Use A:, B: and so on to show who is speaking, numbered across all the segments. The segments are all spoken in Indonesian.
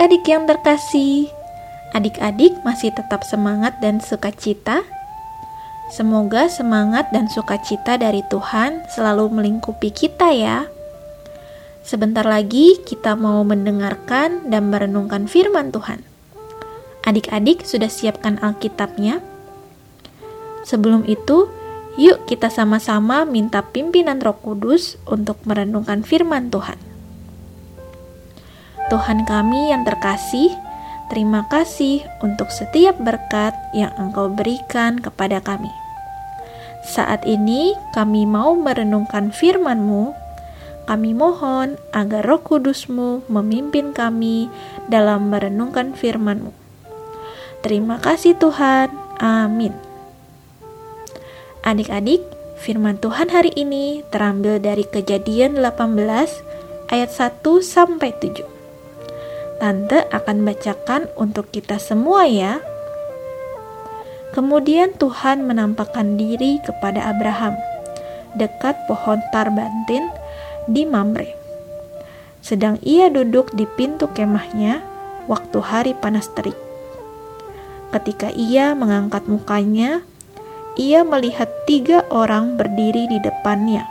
A: Adik-adik yang terkasih. Adik-adik masih tetap semangat dan sukacita? Semoga semangat dan sukacita dari Tuhan selalu melingkupi kita ya. Sebentar lagi kita mau mendengarkan dan merenungkan firman Tuhan. Adik-adik sudah siapkan Alkitabnya? Sebelum itu, yuk kita sama-sama minta pimpinan Roh Kudus untuk merenungkan firman Tuhan. Tuhan kami yang terkasih, terima kasih untuk setiap berkat yang Engkau berikan kepada kami. Saat ini kami mau merenungkan firman-Mu. Kami mohon agar roh kudus-Mu memimpin kami dalam merenungkan firman-Mu. Terima kasih Tuhan. Amin. Adik-adik, firman Tuhan hari ini terambil dari kejadian 18 ayat 1 sampai 7. Tante akan bacakan untuk kita semua ya. Kemudian Tuhan menampakkan diri kepada Abraham dekat pohon tarbantin di Mamre. Sedang ia duduk di pintu kemahnya waktu hari panas terik. Ketika ia mengangkat mukanya, ia melihat tiga orang berdiri di depannya.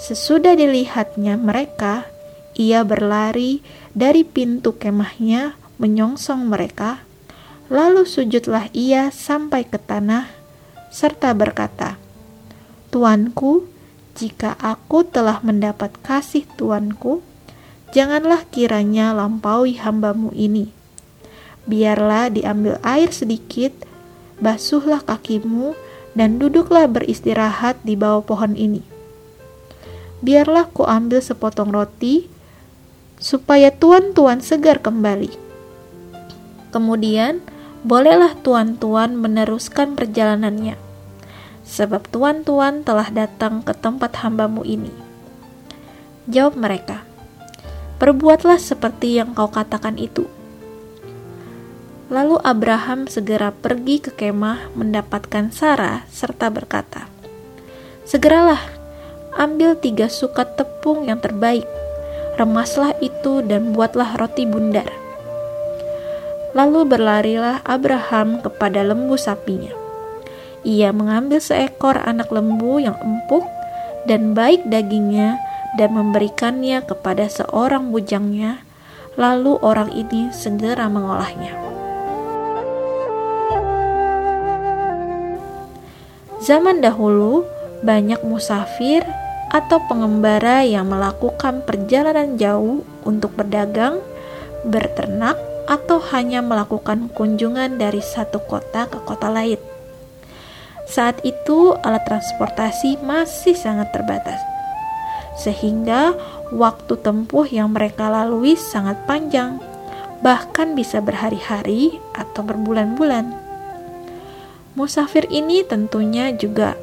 A: Sesudah dilihatnya mereka, ia berlari dari pintu kemahnya menyongsong mereka, lalu sujudlah ia sampai ke tanah, serta berkata, Tuanku, jika aku telah mendapat kasih Tuanku, janganlah kiranya lampaui hambamu ini. Biarlah diambil air sedikit, basuhlah kakimu, dan duduklah beristirahat di bawah pohon ini. Biarlah ku ambil sepotong roti, supaya tuan-tuan segar kembali. Kemudian, bolehlah tuan-tuan meneruskan perjalanannya, sebab tuan-tuan telah datang ke tempat hambamu ini. Jawab mereka, Perbuatlah seperti yang kau katakan itu. Lalu Abraham segera pergi ke kemah mendapatkan Sarah serta berkata, Segeralah, ambil tiga sukat tepung yang terbaik, remaslah itu dan buatlah roti bundar. Lalu berlarilah Abraham kepada lembu sapinya. Ia mengambil seekor anak lembu yang empuk dan baik dagingnya dan memberikannya kepada seorang bujangnya, lalu orang ini segera mengolahnya. Zaman dahulu, banyak musafir atau pengembara yang melakukan perjalanan jauh untuk berdagang, berternak, atau hanya melakukan kunjungan dari satu kota ke kota lain. Saat itu, alat transportasi masih sangat terbatas, sehingga waktu tempuh yang mereka lalui sangat panjang, bahkan bisa berhari-hari atau berbulan-bulan. Musafir ini tentunya juga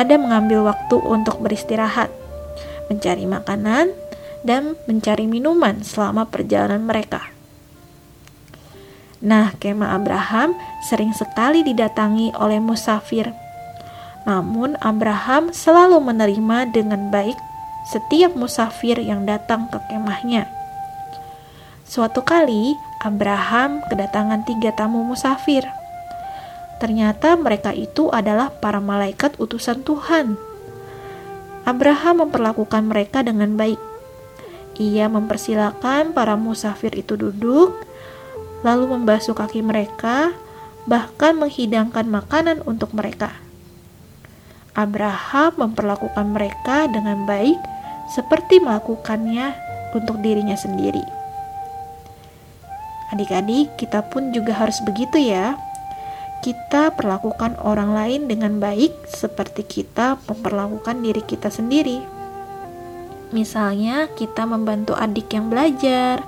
A: ada mengambil waktu untuk beristirahat, mencari makanan, dan mencari minuman selama perjalanan mereka. Nah, kemah Abraham sering sekali didatangi oleh musafir. Namun, Abraham selalu menerima dengan baik setiap musafir yang datang ke kemahnya. Suatu kali, Abraham kedatangan tiga tamu musafir. Ternyata mereka itu adalah para malaikat utusan Tuhan. Abraham memperlakukan mereka dengan baik. Ia mempersilahkan para musafir itu duduk, lalu membasuh kaki mereka, bahkan menghidangkan makanan untuk mereka. Abraham memperlakukan mereka dengan baik, seperti melakukannya untuk dirinya sendiri. Adik-adik, kita pun juga harus begitu, ya kita perlakukan orang lain dengan baik seperti kita memperlakukan diri kita sendiri. Misalnya, kita membantu adik yang belajar,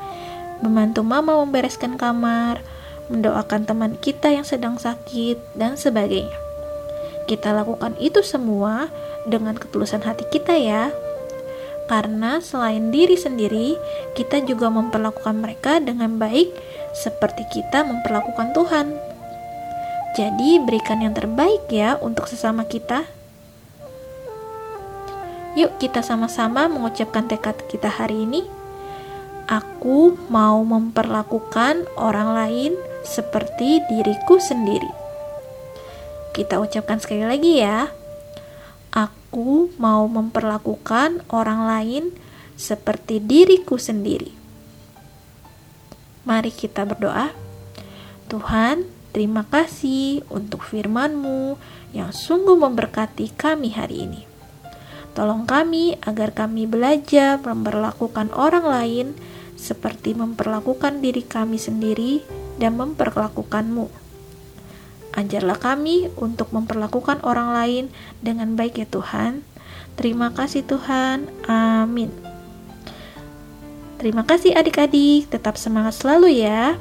A: membantu mama membereskan kamar, mendoakan teman kita yang sedang sakit, dan sebagainya. Kita lakukan itu semua dengan ketulusan hati kita, ya, karena selain diri sendiri, kita juga memperlakukan mereka dengan baik, seperti kita memperlakukan Tuhan. Jadi, berikan yang terbaik ya untuk sesama kita. Yuk, kita sama-sama mengucapkan tekad kita hari ini. Aku mau memperlakukan orang lain seperti diriku sendiri. Kita ucapkan sekali lagi ya. Aku mau memperlakukan orang lain seperti diriku sendiri. Mari kita berdoa. Tuhan, terima kasih untuk firman-Mu yang sungguh memberkati kami hari ini. Tolong kami agar kami belajar memperlakukan orang lain seperti memperlakukan diri kami sendiri dan memperlakukanmu. Ajarlah kami untuk memperlakukan orang lain dengan baik ya Tuhan. Terima kasih Tuhan. Amin. Terima kasih adik-adik, tetap semangat selalu ya.